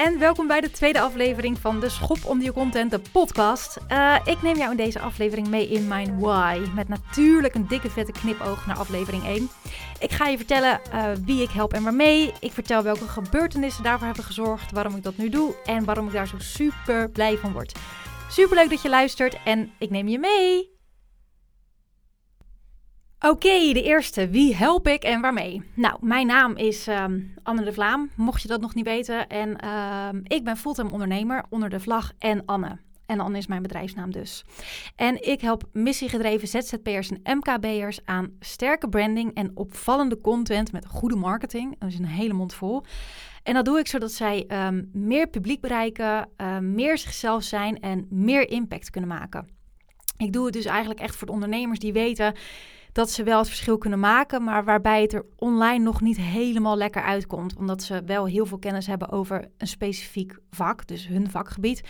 en welkom bij de tweede aflevering van de Schop om je content, de podcast. Uh, ik neem jou in deze aflevering mee in mijn why, met natuurlijk een dikke vette knipoog naar aflevering 1. Ik ga je vertellen uh, wie ik help en waarmee. Ik vertel welke gebeurtenissen daarvoor hebben gezorgd, waarom ik dat nu doe en waarom ik daar zo super blij van word. Super leuk dat je luistert en ik neem je mee. Oké, de eerste. Wie help ik en waarmee? Nou, mijn naam is um, Anne de Vlaam, mocht je dat nog niet weten. En um, ik ben fulltime ondernemer onder de vlag en Anne. En Anne is mijn bedrijfsnaam dus. En ik help missiegedreven ZZP'ers en MKB'ers aan sterke branding en opvallende content met goede marketing. Dat is een hele mond vol. En dat doe ik zodat zij um, meer publiek bereiken, meer zichzelf zijn en meer impact kunnen maken. Ik doe het dus eigenlijk echt voor de ondernemers die weten dat ze wel het verschil kunnen maken, maar waarbij het er online nog niet helemaal lekker uitkomt. Omdat ze wel heel veel kennis hebben over een specifiek vak, dus hun vakgebied.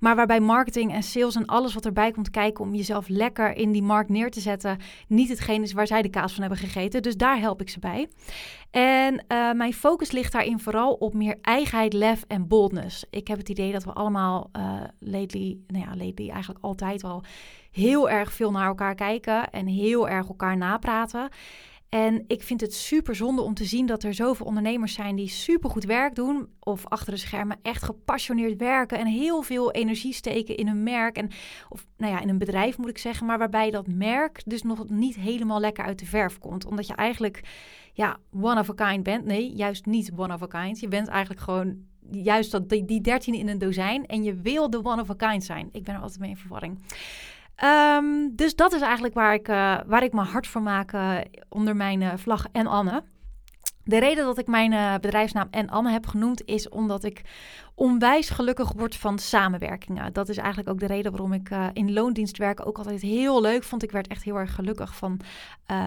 Maar waarbij marketing en sales en alles wat erbij komt kijken om jezelf lekker in die markt neer te zetten, niet hetgeen is waar zij de kaas van hebben gegeten. Dus daar help ik ze bij. En uh, mijn focus ligt daarin vooral op meer eigenheid, lef en boldness. Ik heb het idee dat we allemaal uh, lately, nou ja, lately eigenlijk altijd al heel erg veel naar elkaar kijken en heel erg elkaar napraten. En ik vind het super zonde om te zien dat er zoveel ondernemers zijn die supergoed werk doen. Of achter de schermen echt gepassioneerd werken en heel veel energie steken in hun merk. En, of nou ja, in een bedrijf moet ik zeggen. Maar waarbij dat merk dus nog niet helemaal lekker uit de verf komt. Omdat je eigenlijk ja, one of a kind bent. Nee, juist niet one of a kind. Je bent eigenlijk gewoon juist dat, die, die dertien in een dozijn. En je wil de one of a kind zijn. Ik ben er altijd mee in verwarring. Um, dus dat is eigenlijk waar ik, uh, waar ik me hard voor maak uh, onder mijn uh, vlag en Anne. De reden dat ik mijn bedrijfsnaam en Anne heb genoemd is omdat ik onwijs gelukkig word van samenwerkingen. Dat is eigenlijk ook de reden waarom ik in loondienst werken ook altijd heel leuk vond. Ik werd echt heel erg gelukkig van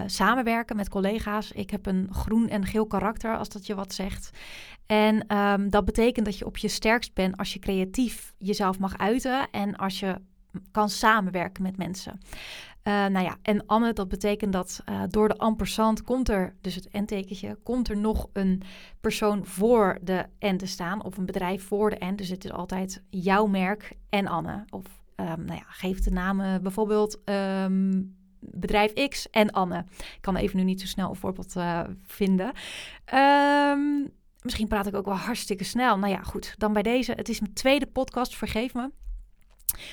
samenwerken met collega's. Ik heb een groen en geel karakter, als dat je wat zegt. En um, dat betekent dat je op je sterkst bent als je creatief jezelf mag uiten en als je kan samenwerken met mensen. Uh, nou ja, en Anne, dat betekent dat uh, door de ampersand komt er, dus het N-tekentje, komt er nog een persoon voor de N te staan, of een bedrijf voor de N. Dus het is altijd jouw merk en Anne. Of um, nou ja, geef de namen bijvoorbeeld um, bedrijf X en Anne. Ik kan even nu niet zo snel een voorbeeld uh, vinden. Um, misschien praat ik ook wel hartstikke snel. Nou ja, goed, dan bij deze. Het is mijn tweede podcast, vergeef me.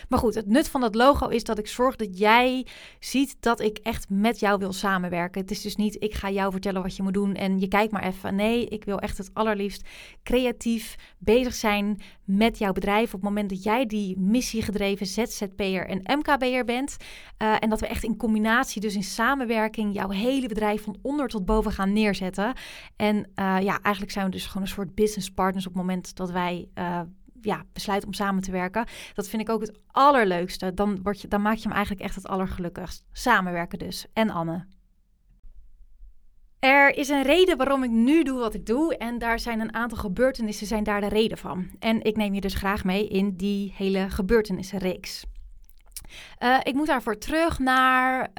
Maar goed, het nut van dat logo is dat ik zorg dat jij ziet dat ik echt met jou wil samenwerken. Het is dus niet, ik ga jou vertellen wat je moet doen en je kijkt maar even. Nee, ik wil echt het allerliefst creatief bezig zijn met jouw bedrijf. Op het moment dat jij die missiegedreven ZZP'er en MKB'er bent. Uh, en dat we echt in combinatie, dus in samenwerking, jouw hele bedrijf van onder tot boven gaan neerzetten. En uh, ja, eigenlijk zijn we dus gewoon een soort business partners op het moment dat wij uh, ja, besluit om samen te werken. Dat vind ik ook het allerleukste. Dan, word je, dan maak je hem eigenlijk echt het allergelukkigst. Samenwerken dus. En Anne. Er is een reden waarom ik nu doe wat ik doe. En daar zijn een aantal gebeurtenissen zijn daar de reden van. En ik neem je dus graag mee in die hele gebeurtenissenreeks. Uh, ik moet daarvoor terug naar,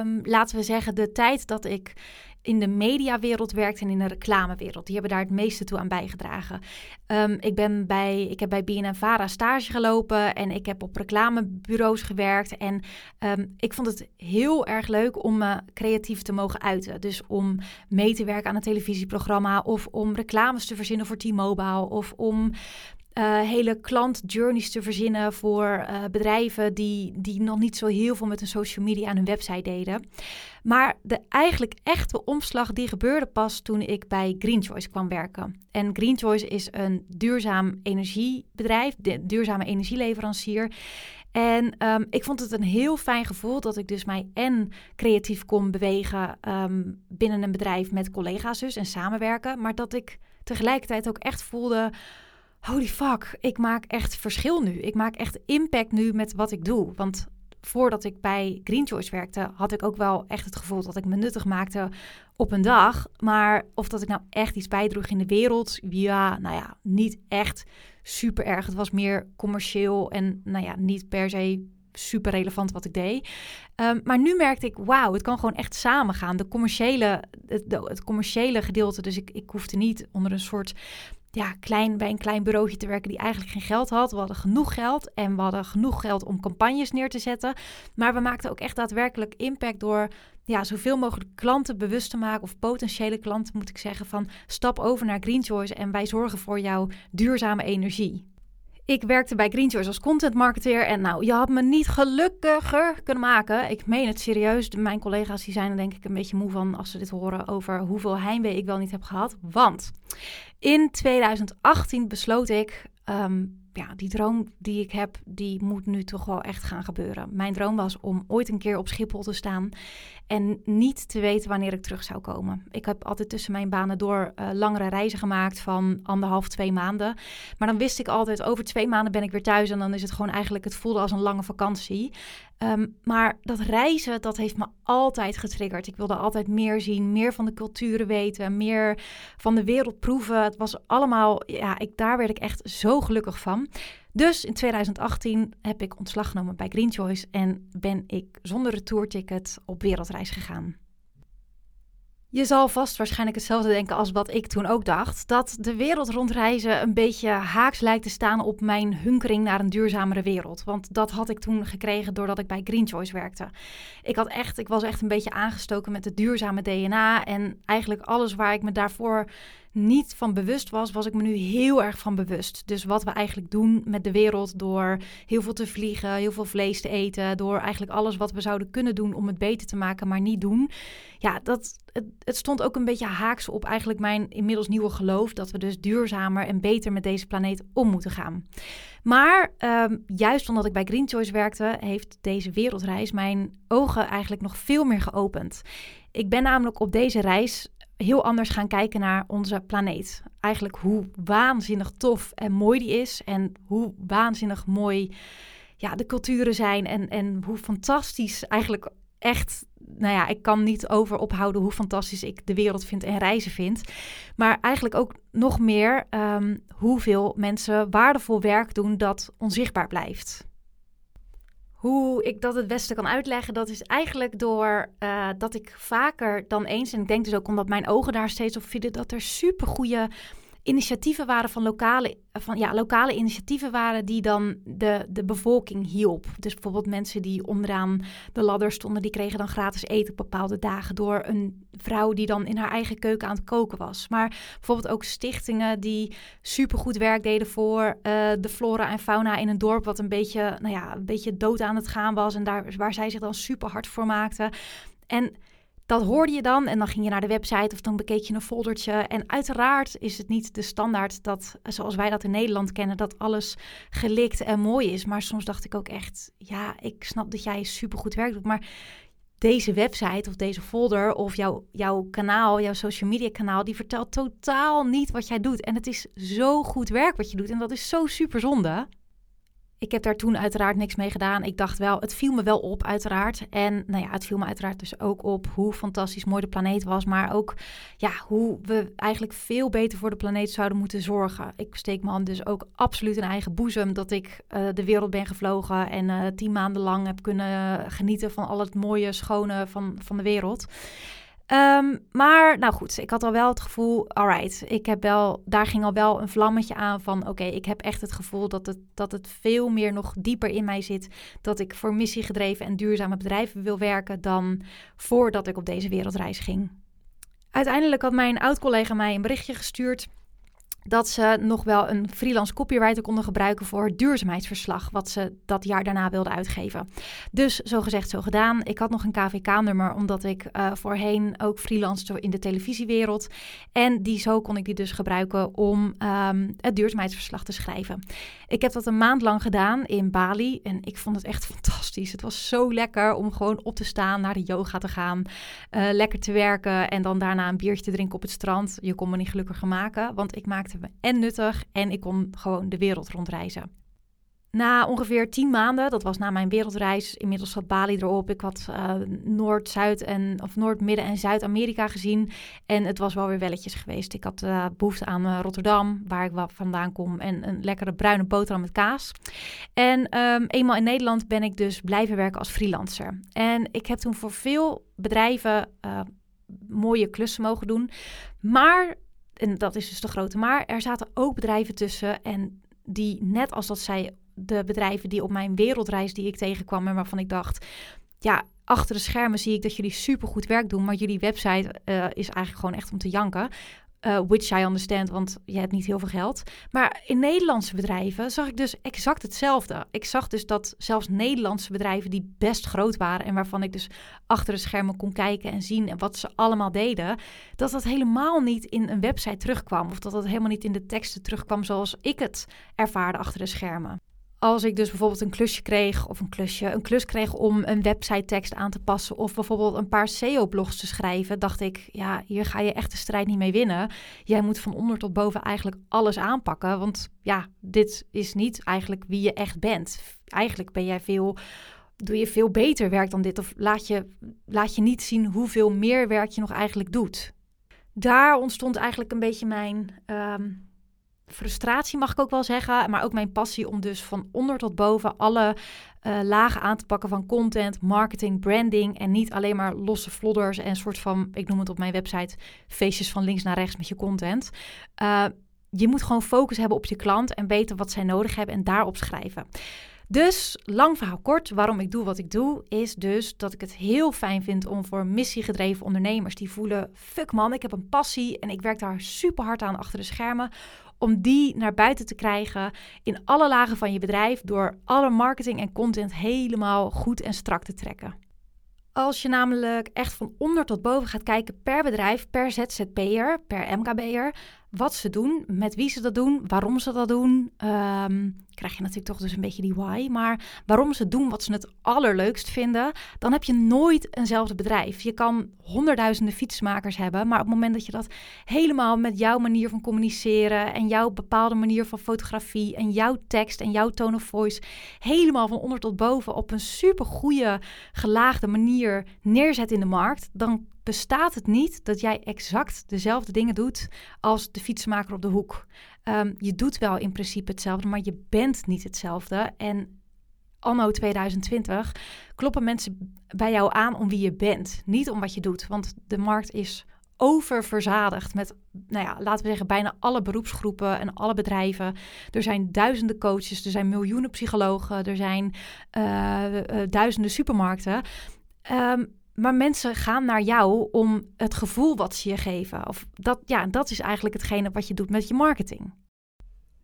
um, laten we zeggen, de tijd dat ik in de mediawereld werkt en in de reclamewereld. Die hebben daar het meeste toe aan bijgedragen. Um, ik, ben bij, ik heb bij BNNVARA stage gelopen en ik heb op reclamebureaus gewerkt. En um, ik vond het heel erg leuk om me creatief te mogen uiten. Dus om mee te werken aan een televisieprogramma of om reclames te verzinnen voor T-Mobile of om uh, hele klantjourneys te verzinnen voor uh, bedrijven die, die nog niet zo heel veel met een social media aan hun website deden. Maar de eigenlijk echte omslag die gebeurde pas toen ik bij Green Choice kwam werken. En Green Choice is een duurzaam energiebedrijf, duurzame energieleverancier. En um, ik vond het een heel fijn gevoel dat ik dus mij en creatief kon bewegen um, binnen een bedrijf met collega's dus en samenwerken. Maar dat ik tegelijkertijd ook echt voelde holy fuck, ik maak echt verschil nu. Ik maak echt impact nu met wat ik doe. Want voordat ik bij Green Choice werkte, had ik ook wel echt het gevoel dat ik me nuttig maakte op een dag. Maar of dat ik nou echt iets bijdroeg in de wereld, ja, nou ja, niet echt super erg. Het was meer commercieel en nou ja, niet per se super relevant wat ik deed. Um, maar nu merkte ik, wauw, het kan gewoon echt samengaan. De commerciële, het, het commerciële gedeelte, dus ik, ik hoefde niet onder een soort ja, klein, bij een klein bureautje te werken die eigenlijk geen geld had. We hadden genoeg geld en we hadden genoeg geld om campagnes neer te zetten. Maar we maakten ook echt daadwerkelijk impact door ja, zoveel mogelijk klanten bewust te maken, of potentiële klanten moet ik zeggen, van stap over naar Green Choice en wij zorgen voor jouw duurzame energie. Ik werkte bij Green Choice als content marketeer en nou, je had me niet gelukkiger kunnen maken. Ik meen het serieus. Mijn collega's die zijn er denk ik een beetje moe van als ze dit horen over hoeveel heimwee ik wel niet heb gehad. Want in 2018 besloot ik ehm, ja, die droom die ik heb, die moet nu toch wel echt gaan gebeuren. Mijn droom was om ooit een keer op Schiphol te staan en niet te weten wanneer ik terug zou komen. Ik heb altijd tussen mijn banen door uh, langere reizen gemaakt van anderhalf, twee maanden. Maar dan wist ik altijd, over twee maanden ben ik weer thuis en dan is het gewoon eigenlijk, het voelde als een lange vakantie. Ehm, maar dat reizen, dat heeft me altijd getriggerd. Ik wilde altijd meer zien, meer van de culturen weten, meer van de wereld proeven. Het was allemaal, ja, ik, daar werd ik echt zo gelukkig van. Dus in 2018 heb ik ontslag genomen bij Green Choice en ben ik zonder retourticket op wereldreis gegaan. Je zal vast waarschijnlijk hetzelfde denken als wat ik toen ook dacht. Dat de wereld rondreizen een beetje haaks lijkt te staan op mijn hunkering naar een duurzamere wereld. Want dat had ik toen gekregen doordat ik bij Green Choice werkte. Ik, had echt, ik was echt een beetje aangestoken met het duurzame DNA. En eigenlijk alles waar ik me daarvoor niet van bewust was, was ik me nu heel erg van bewust. Dus wat we eigenlijk doen met de wereld door heel veel te vliegen, heel veel vlees te eten, door eigenlijk alles wat we zouden kunnen doen om het beter te maken, maar niet doen. Ja, dat, het, het stond ook een beetje haaks op eigenlijk mijn inmiddels nieuwe geloof dat we dus duurzamer en beter met deze planeet om moeten gaan. Maar ehm, juist omdat ik bij Green Choice werkte, heeft deze wereldreis mijn ogen eigenlijk nog veel meer geopend. Ik ben namelijk op deze reis heel anders gaan kijken naar onze planeet. Eigenlijk hoe waanzinnig tof en mooi die is. En hoe waanzinnig mooi ja, de culturen zijn. En, en hoe fantastisch eigenlijk echt. Nou ja, ik kan niet over ophouden hoe fantastisch ik de wereld vind en reizen vind. Maar eigenlijk ook nog meer um, hoeveel mensen waardevol werk doen dat onzichtbaar blijft. Hoe ik dat het beste kan uitleggen, dat is eigenlijk door uh, dat ik vaker dan eens, en ik denk dus ook omdat mijn ogen daar steeds op vielen, dat er super goede initiatieven waren van lokale, van, ja, lokale initiatieven waren die dan de, de bevolking hielp. Dus bijvoorbeeld mensen die onderaan de ladder stonden, die kregen dan gratis eten op bepaalde dagen door een vrouw die dan in haar eigen keuken aan het koken was. Maar bijvoorbeeld ook stichtingen die supergoed werk deden voor uh, de flora en fauna in een dorp wat een beetje, nou ja, een beetje dood aan het gaan was en daar, waar zij zich dan super hard voor maakten. En dat hoorde je dan en dan ging je naar de website of dan bekeek je een foldertje. En uiteraard is het niet de standaard dat, zoals wij dat in Nederland kennen, dat alles gelikt en mooi is. Maar soms dacht ik ook echt, ja, ik snap dat jij supergoed werk doet, maar deze website of deze folder of jouw, jouw kanaal, jouw social media kanaal, die vertelt totaal niet wat jij doet. En het is zo goed werk wat je doet en dat is zo super zonde. Ik heb daar toen uiteraard niks mee gedaan. Ik dacht wel, het viel me wel op, uiteraard. En nou ja, het viel me uiteraard dus ook op hoe fantastisch mooi de planeet was. Maar ook ja, hoe we eigenlijk veel beter voor de planeet zouden moeten zorgen. Ik steek me aan dus ook absoluut in eigen boezem dat ik uh, de wereld ben gevlogen. En uh, tien maanden lang heb kunnen genieten van al het mooie, schone van, van de wereld. Um, maar nou goed, ik had al wel het gevoel, alright, ik heb wel, daar ging al wel een vlammetje aan van, oké, ik heb echt het gevoel dat het, dat het veel meer nog dieper in mij zit, dat ik voor missiegedreven en duurzame bedrijven wil werken dan voordat ik op deze wereldreis ging. Uiteindelijk had mijn oud-collega mij een berichtje gestuurd dat ze nog wel een freelance copywriter konden gebruiken voor het duurzaamheidsverslag, wat ze dat jaar daarna wilden uitgeven. Dus zo gezegd, zo gedaan. Ik had nog een KVK-nummer, omdat ik uh, voorheen ook freelance in de televisiewereld. En die, zo kon ik die dus gebruiken om um, het duurzaamheidsverslag te schrijven. Ik heb dat een maand lang gedaan in Bali en ik vond het echt fantastisch. Het was zo lekker om gewoon op te staan, naar de yoga te gaan, uh, lekker te werken en dan daarna een biertje te drinken op het strand. Je kon me niet gelukkiger maken, want ik maakte en nuttig en ik kon gewoon de wereld rondreizen. Na ongeveer tien maanden, dat was na mijn wereldreis, inmiddels zat Bali erop. Ik had uh, Noord, Zuid en of Noord, Midden en Zuid-Amerika gezien. En het was wel weer welletjes geweest. Ik had uh, behoefte aan uh, Rotterdam, waar ik vandaan kom, en een lekkere bruine boterham met kaas. En um, eenmaal in Nederland ben ik dus blijven werken als freelancer. En ik heb toen voor veel bedrijven mooie klussen mogen doen. Maar En dat is dus de grote maar. Er zaten ook bedrijven tussen en die net als dat zij de bedrijven die op mijn wereldreis die ik tegenkwam en waarvan ik dacht, ja, achter de schermen zie ik dat jullie supergoed werk doen, maar jullie website uh, is eigenlijk gewoon echt om te janken. Uh, which I understand, want je hebt niet heel veel geld. Maar in Nederlandse bedrijven zag ik dus exact hetzelfde. Ik zag dus dat zelfs Nederlandse bedrijven die best groot waren en waarvan ik dus achter de schermen kon kijken en zien en wat ze allemaal deden, dat dat helemaal niet in een website terugkwam of dat dat helemaal niet in de teksten terugkwam zoals ik het ervaarde achter de schermen als ik dus bijvoorbeeld een klusje kreeg, of een klusje, een klus kreeg om een website tekst aan te passen, of bijvoorbeeld een paar SEO-blogs te schrijven, dacht ik, ja, hier ga je echt de strijd niet mee winnen. Jij moet van onder tot boven eigenlijk alles aanpakken, want ja, dit is niet eigenlijk wie je echt bent. Eigenlijk ben jij veel, doe je veel beter werk dan dit, of laat je, laat je niet zien hoeveel meer werk je nog eigenlijk doet. Daar ontstond eigenlijk een beetje mijn. Ehm, frustratie, mag ik ook wel zeggen. Maar ook mijn passie om dus van onder tot boven alle uh, lagen aan te pakken van content, marketing, branding. En niet alleen maar losse flodders en soort van, ik noem het op mijn website, feestjes van links naar rechts met je content. Uh, je moet gewoon focus hebben op je klant en weten wat zij nodig hebben en daarop schrijven. Dus, lang verhaal kort, waarom ik doe wat ik doe, is dus dat ik het heel fijn vind om voor missiegedreven ondernemers die voelen: fuck man, ik heb een passie en ik werk daar super hard aan achter de schermen om die naar buiten te krijgen in alle lagen van je bedrijf door alle marketing en content helemaal goed en strak te trekken. Als je namelijk echt van onder tot boven gaat kijken per bedrijf, per ZZP'er, per MKB'er, wat ze doen, met wie ze dat doen, waarom ze dat doen. Um, krijg je natuurlijk toch dus een beetje die why. Maar waarom ze doen wat ze het allerleukst vinden, dan heb je nooit eenzelfde bedrijf. Je kan honderdduizenden fietsmakers hebben, maar op het moment dat je dat helemaal met jouw manier van communiceren en jouw bepaalde manier van fotografie en jouw tekst en jouw tone of voice helemaal van onder tot boven op een super goede, gelaagde manier neerzet in de markt, dan bestaat het niet dat jij exact dezelfde dingen doet als de fietsmaker op de hoek. Um, je doet wel in principe hetzelfde, maar je bent niet hetzelfde. En anno 2020 kloppen mensen bij jou aan om wie je bent, niet om wat je doet. Want de markt is oververzadigd met, nou ja, laten we zeggen, bijna alle beroepsgroepen en alle bedrijven. Er zijn duizenden coaches, er zijn miljoenen psychologen, er zijn uh, uh, duizenden supermarkten. Um, maar mensen gaan naar jou om het gevoel wat ze je geven. Of dat, ja, dat is eigenlijk hetgene wat je doet met je marketing.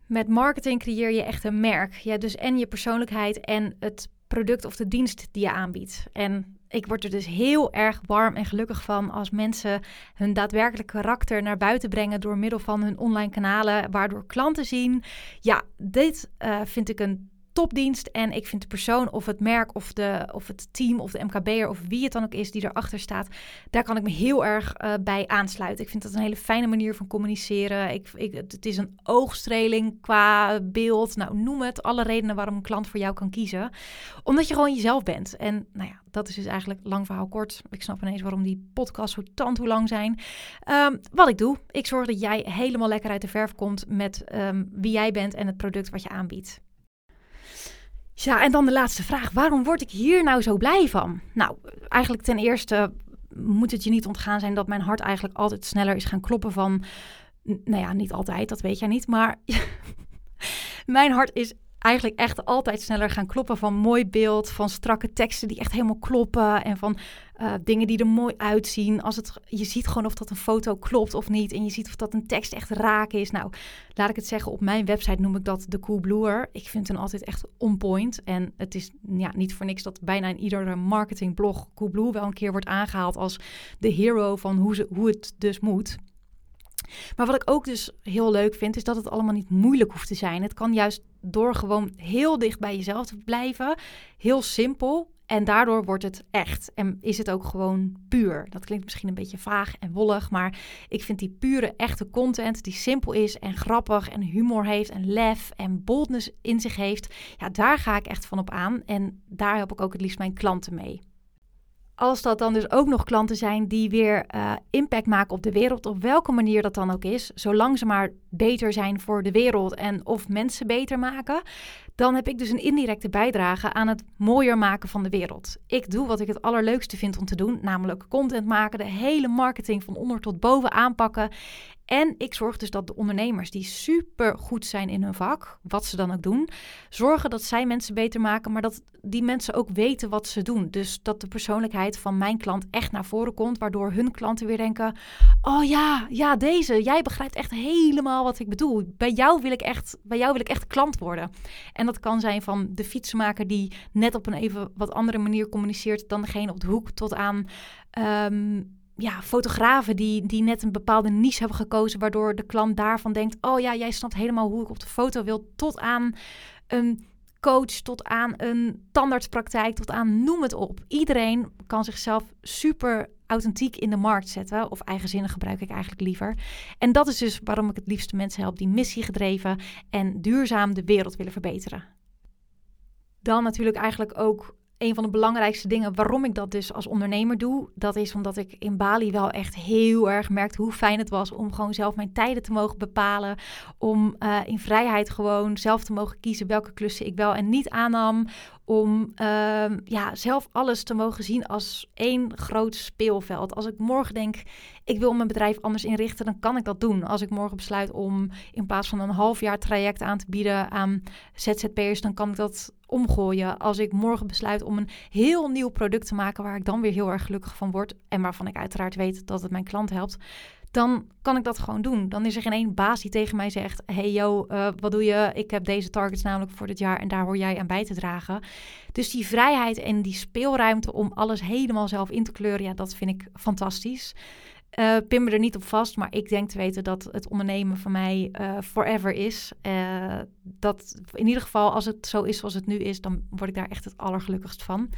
Met marketing creëer je echt een merk. Ja, dus en je persoonlijkheid en het product of de dienst die je aanbiedt. En ik word er dus heel erg warm en gelukkig van als mensen hun daadwerkelijk karakter naar buiten brengen door middel van hun online kanalen, waardoor klanten zien: ja, dit uh, vind ik een topdienst. En ik vind de persoon of het merk of, de, of het team of de MKB'er of wie het dan ook is die erachter staat, daar kan ik me heel erg uh, bij aansluiten. Ik vind dat een hele fijne manier van communiceren. Ik, ik, het is een oogstreling qua beeld. Nou, noem het. Alle redenen waarom een klant voor jou kan kiezen. Omdat je gewoon jezelf bent. En nou ja, dat is dus eigenlijk lang verhaal kort. Ik snap ineens waarom die podcasts zo tand hoe lang zijn. Um, wat ik doe, ik zorg dat jij helemaal lekker uit de verf komt met um, wie jij bent en het product wat je aanbiedt. Ja, en dan de laatste vraag. Waarom word ik hier nou zo blij van? Nou, eigenlijk ten eerste moet het je niet ontgaan zijn dat mijn hart eigenlijk altijd sneller is gaan kloppen van... Nou ja, niet altijd, dat weet jij niet, maar mijn hart is eigenlijk echt altijd sneller gaan kloppen van mooi beeld, van strakke teksten die echt helemaal kloppen en van uh, dingen die er mooi uitzien. Als het, je ziet gewoon of dat een foto klopt of niet en je ziet of dat een tekst echt raak is. Nou, laat ik het zeggen, op mijn website noem ik dat de Cool Bluer. Ik vind hem altijd echt on point en het is ja, niet voor niks dat bijna in iedere marketingblog Coolblue wel een keer wordt aangehaald als de hero van hoe, ze, hoe het dus moet. Maar wat ik ook dus heel leuk vind, is dat het allemaal niet moeilijk hoeft te zijn. Het kan juist door gewoon heel dicht bij jezelf te blijven, heel simpel. En daardoor wordt het echt. En is het ook gewoon puur. Dat klinkt misschien een beetje vaag en wollig. Maar ik vind die pure, echte content die simpel is en grappig en humor heeft en lef en boldness in zich heeft. Ja, daar ga ik echt van op aan. En daar help ik ook het liefst mijn klanten mee als dat dan dus ook nog klanten zijn die weer uh, impact maken op de wereld, op welke manier dat dan ook is, zolang ze maar beter zijn voor de wereld en of mensen beter maken, dan heb ik dus een indirecte bijdrage aan het mooier maken van de wereld. Ik doe wat ik het allerleukste vind om te doen, namelijk content maken, de hele marketing van onder tot boven aanpakken. En ik zorg dus dat de ondernemers die super goed zijn in hun vak, wat ze dan ook doen, zorgen dat zij mensen beter maken, maar dat die mensen ook weten wat ze doen. Dus dat de persoonlijkheid van mijn klant echt naar voren komt, waardoor hun klanten weer denken: "Oh ja, ja, deze, jij begrijpt echt helemaal wat ik bedoel. Bij jou wil ik echt, bij jou wil ik echt klant worden." En dat kan zijn van de fietsenmaker die net op een even wat andere manier communiceert dan degene op de hoek tot aan ehm, ja, fotografen die, die net een bepaalde niche hebben gekozen, waardoor de klant daarvan denkt: Oh ja, jij snapt helemaal hoe ik op de foto wil. Tot aan een coach, tot aan een tandartspraktijk, tot aan noem het op. Iedereen kan zichzelf super authentiek in de markt zetten. Of eigenzinnig gebruik ik eigenlijk liever. En dat is dus waarom ik het liefste mensen help die missiegedreven en duurzaam de wereld willen verbeteren. Dan natuurlijk eigenlijk ook een van de belangrijkste dingen waarom ik dat dus als ondernemer doe, dat is omdat ik in Bali wel echt heel erg merkte hoe fijn het was om gewoon zelf mijn tijden te mogen bepalen. Om uh, in vrijheid gewoon zelf te mogen kiezen welke klussen ik wel en niet aannam. Om uh, ja, zelf alles te mogen zien als één groot speelveld. Als ik morgen denk, ik wil mijn bedrijf anders inrichten, dan kan ik dat doen. Als ik morgen besluit om in plaats van een half jaar traject aan te bieden aan ZZP'ers, dan kan ik dat omgooien. Als ik morgen besluit om een heel nieuw product te maken waar ik dan weer heel erg gelukkig van word en waarvan ik uiteraard weet dat het mijn klant helpt, dan kan ik dat gewoon doen. Dan is er geen één baas die tegen mij zegt: Hey yo, uh, wat doe je? Ik heb deze targets namelijk voor dit jaar en daar hoor jij aan bij te dragen. Dus die vrijheid en die speelruimte om alles helemaal zelf in te kleuren, ja, dat vind ik fantastisch. Uh, pin me er niet op vast, maar ik denk te weten dat het ondernemen voor mij uh, forever is. Dat in ieder geval, als het zo is zoals het nu is, dan word ik daar echt het allergelukkigst van.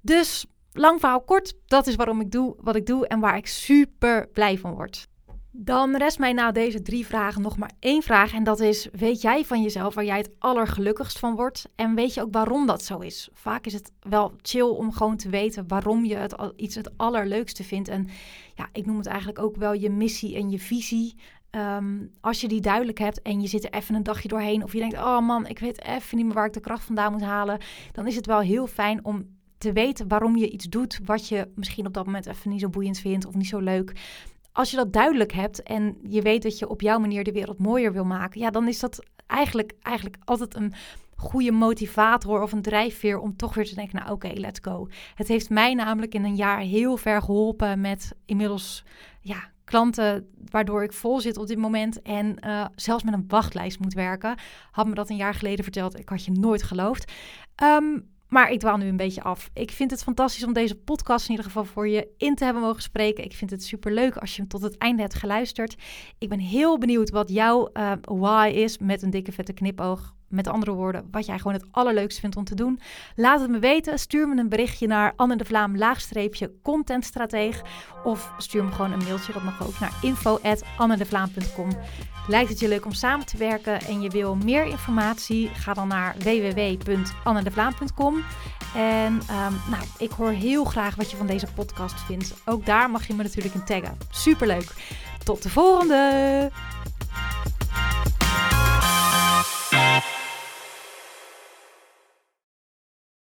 Dus lang verhaal kort, dat is waarom ik doe wat ik doe en waar ik super blij van word. Dan rest mij na deze drie vragen nog maar één vraag. En dat is: weet jij van jezelf waar jij het allergelukkigst van wordt? En weet je ook waarom dat zo is? Vaak is het wel chill om gewoon te weten waarom je het iets het allerleukste vindt. En ja, ik noem het eigenlijk ook wel je missie en je visie. Um, als je die duidelijk hebt en je zit er even een dagje doorheen, of je denkt: oh man, ik weet even niet meer waar ik de kracht vandaan moet halen, dan is het wel heel fijn om te weten waarom je iets doet wat je misschien op dat moment even niet zo boeiend vindt of niet zo leuk als je dat duidelijk hebt en je weet dat je op jouw manier de wereld mooier wil maken, ja, dan is dat eigenlijk, eigenlijk altijd een goede motivator of een drijfveer om toch weer te denken, nou oké, let's go. Het heeft mij namelijk in een jaar heel ver geholpen met inmiddels ja, klanten waardoor ik vol zit op dit moment en uh, zelfs met een wachtlijst moet werken. Had me dat een jaar geleden verteld, ik had je nooit geloofd. Um, maar ik dwaal nu een beetje af. Ik vind het fantastisch om deze podcast in ieder geval voor je in te hebben mogen spreken. Ik vind het super leuk als je hem tot het einde hebt geluisterd. Ik ben heel benieuwd wat jouw uh, why is met een dikke vette knipoog. Met andere woorden, wat jij gewoon het allerleukste vindt om te doen. Laat het me weten. Stuur me een berichtje naar Anne de Vlaam laagstreepje contentstrateeg. Of stuur me gewoon een mailtje, dat mag ook, naar info at annedevlaam.com. Lijkt het je leuk om samen te werken en je wil meer informatie? Ga dan naar www.annedevlaam.com. En um, nou, ik hoor heel graag wat je van deze podcast vindt. Ook daar mag je me natuurlijk in taggen. Superleuk. Tot de volgende!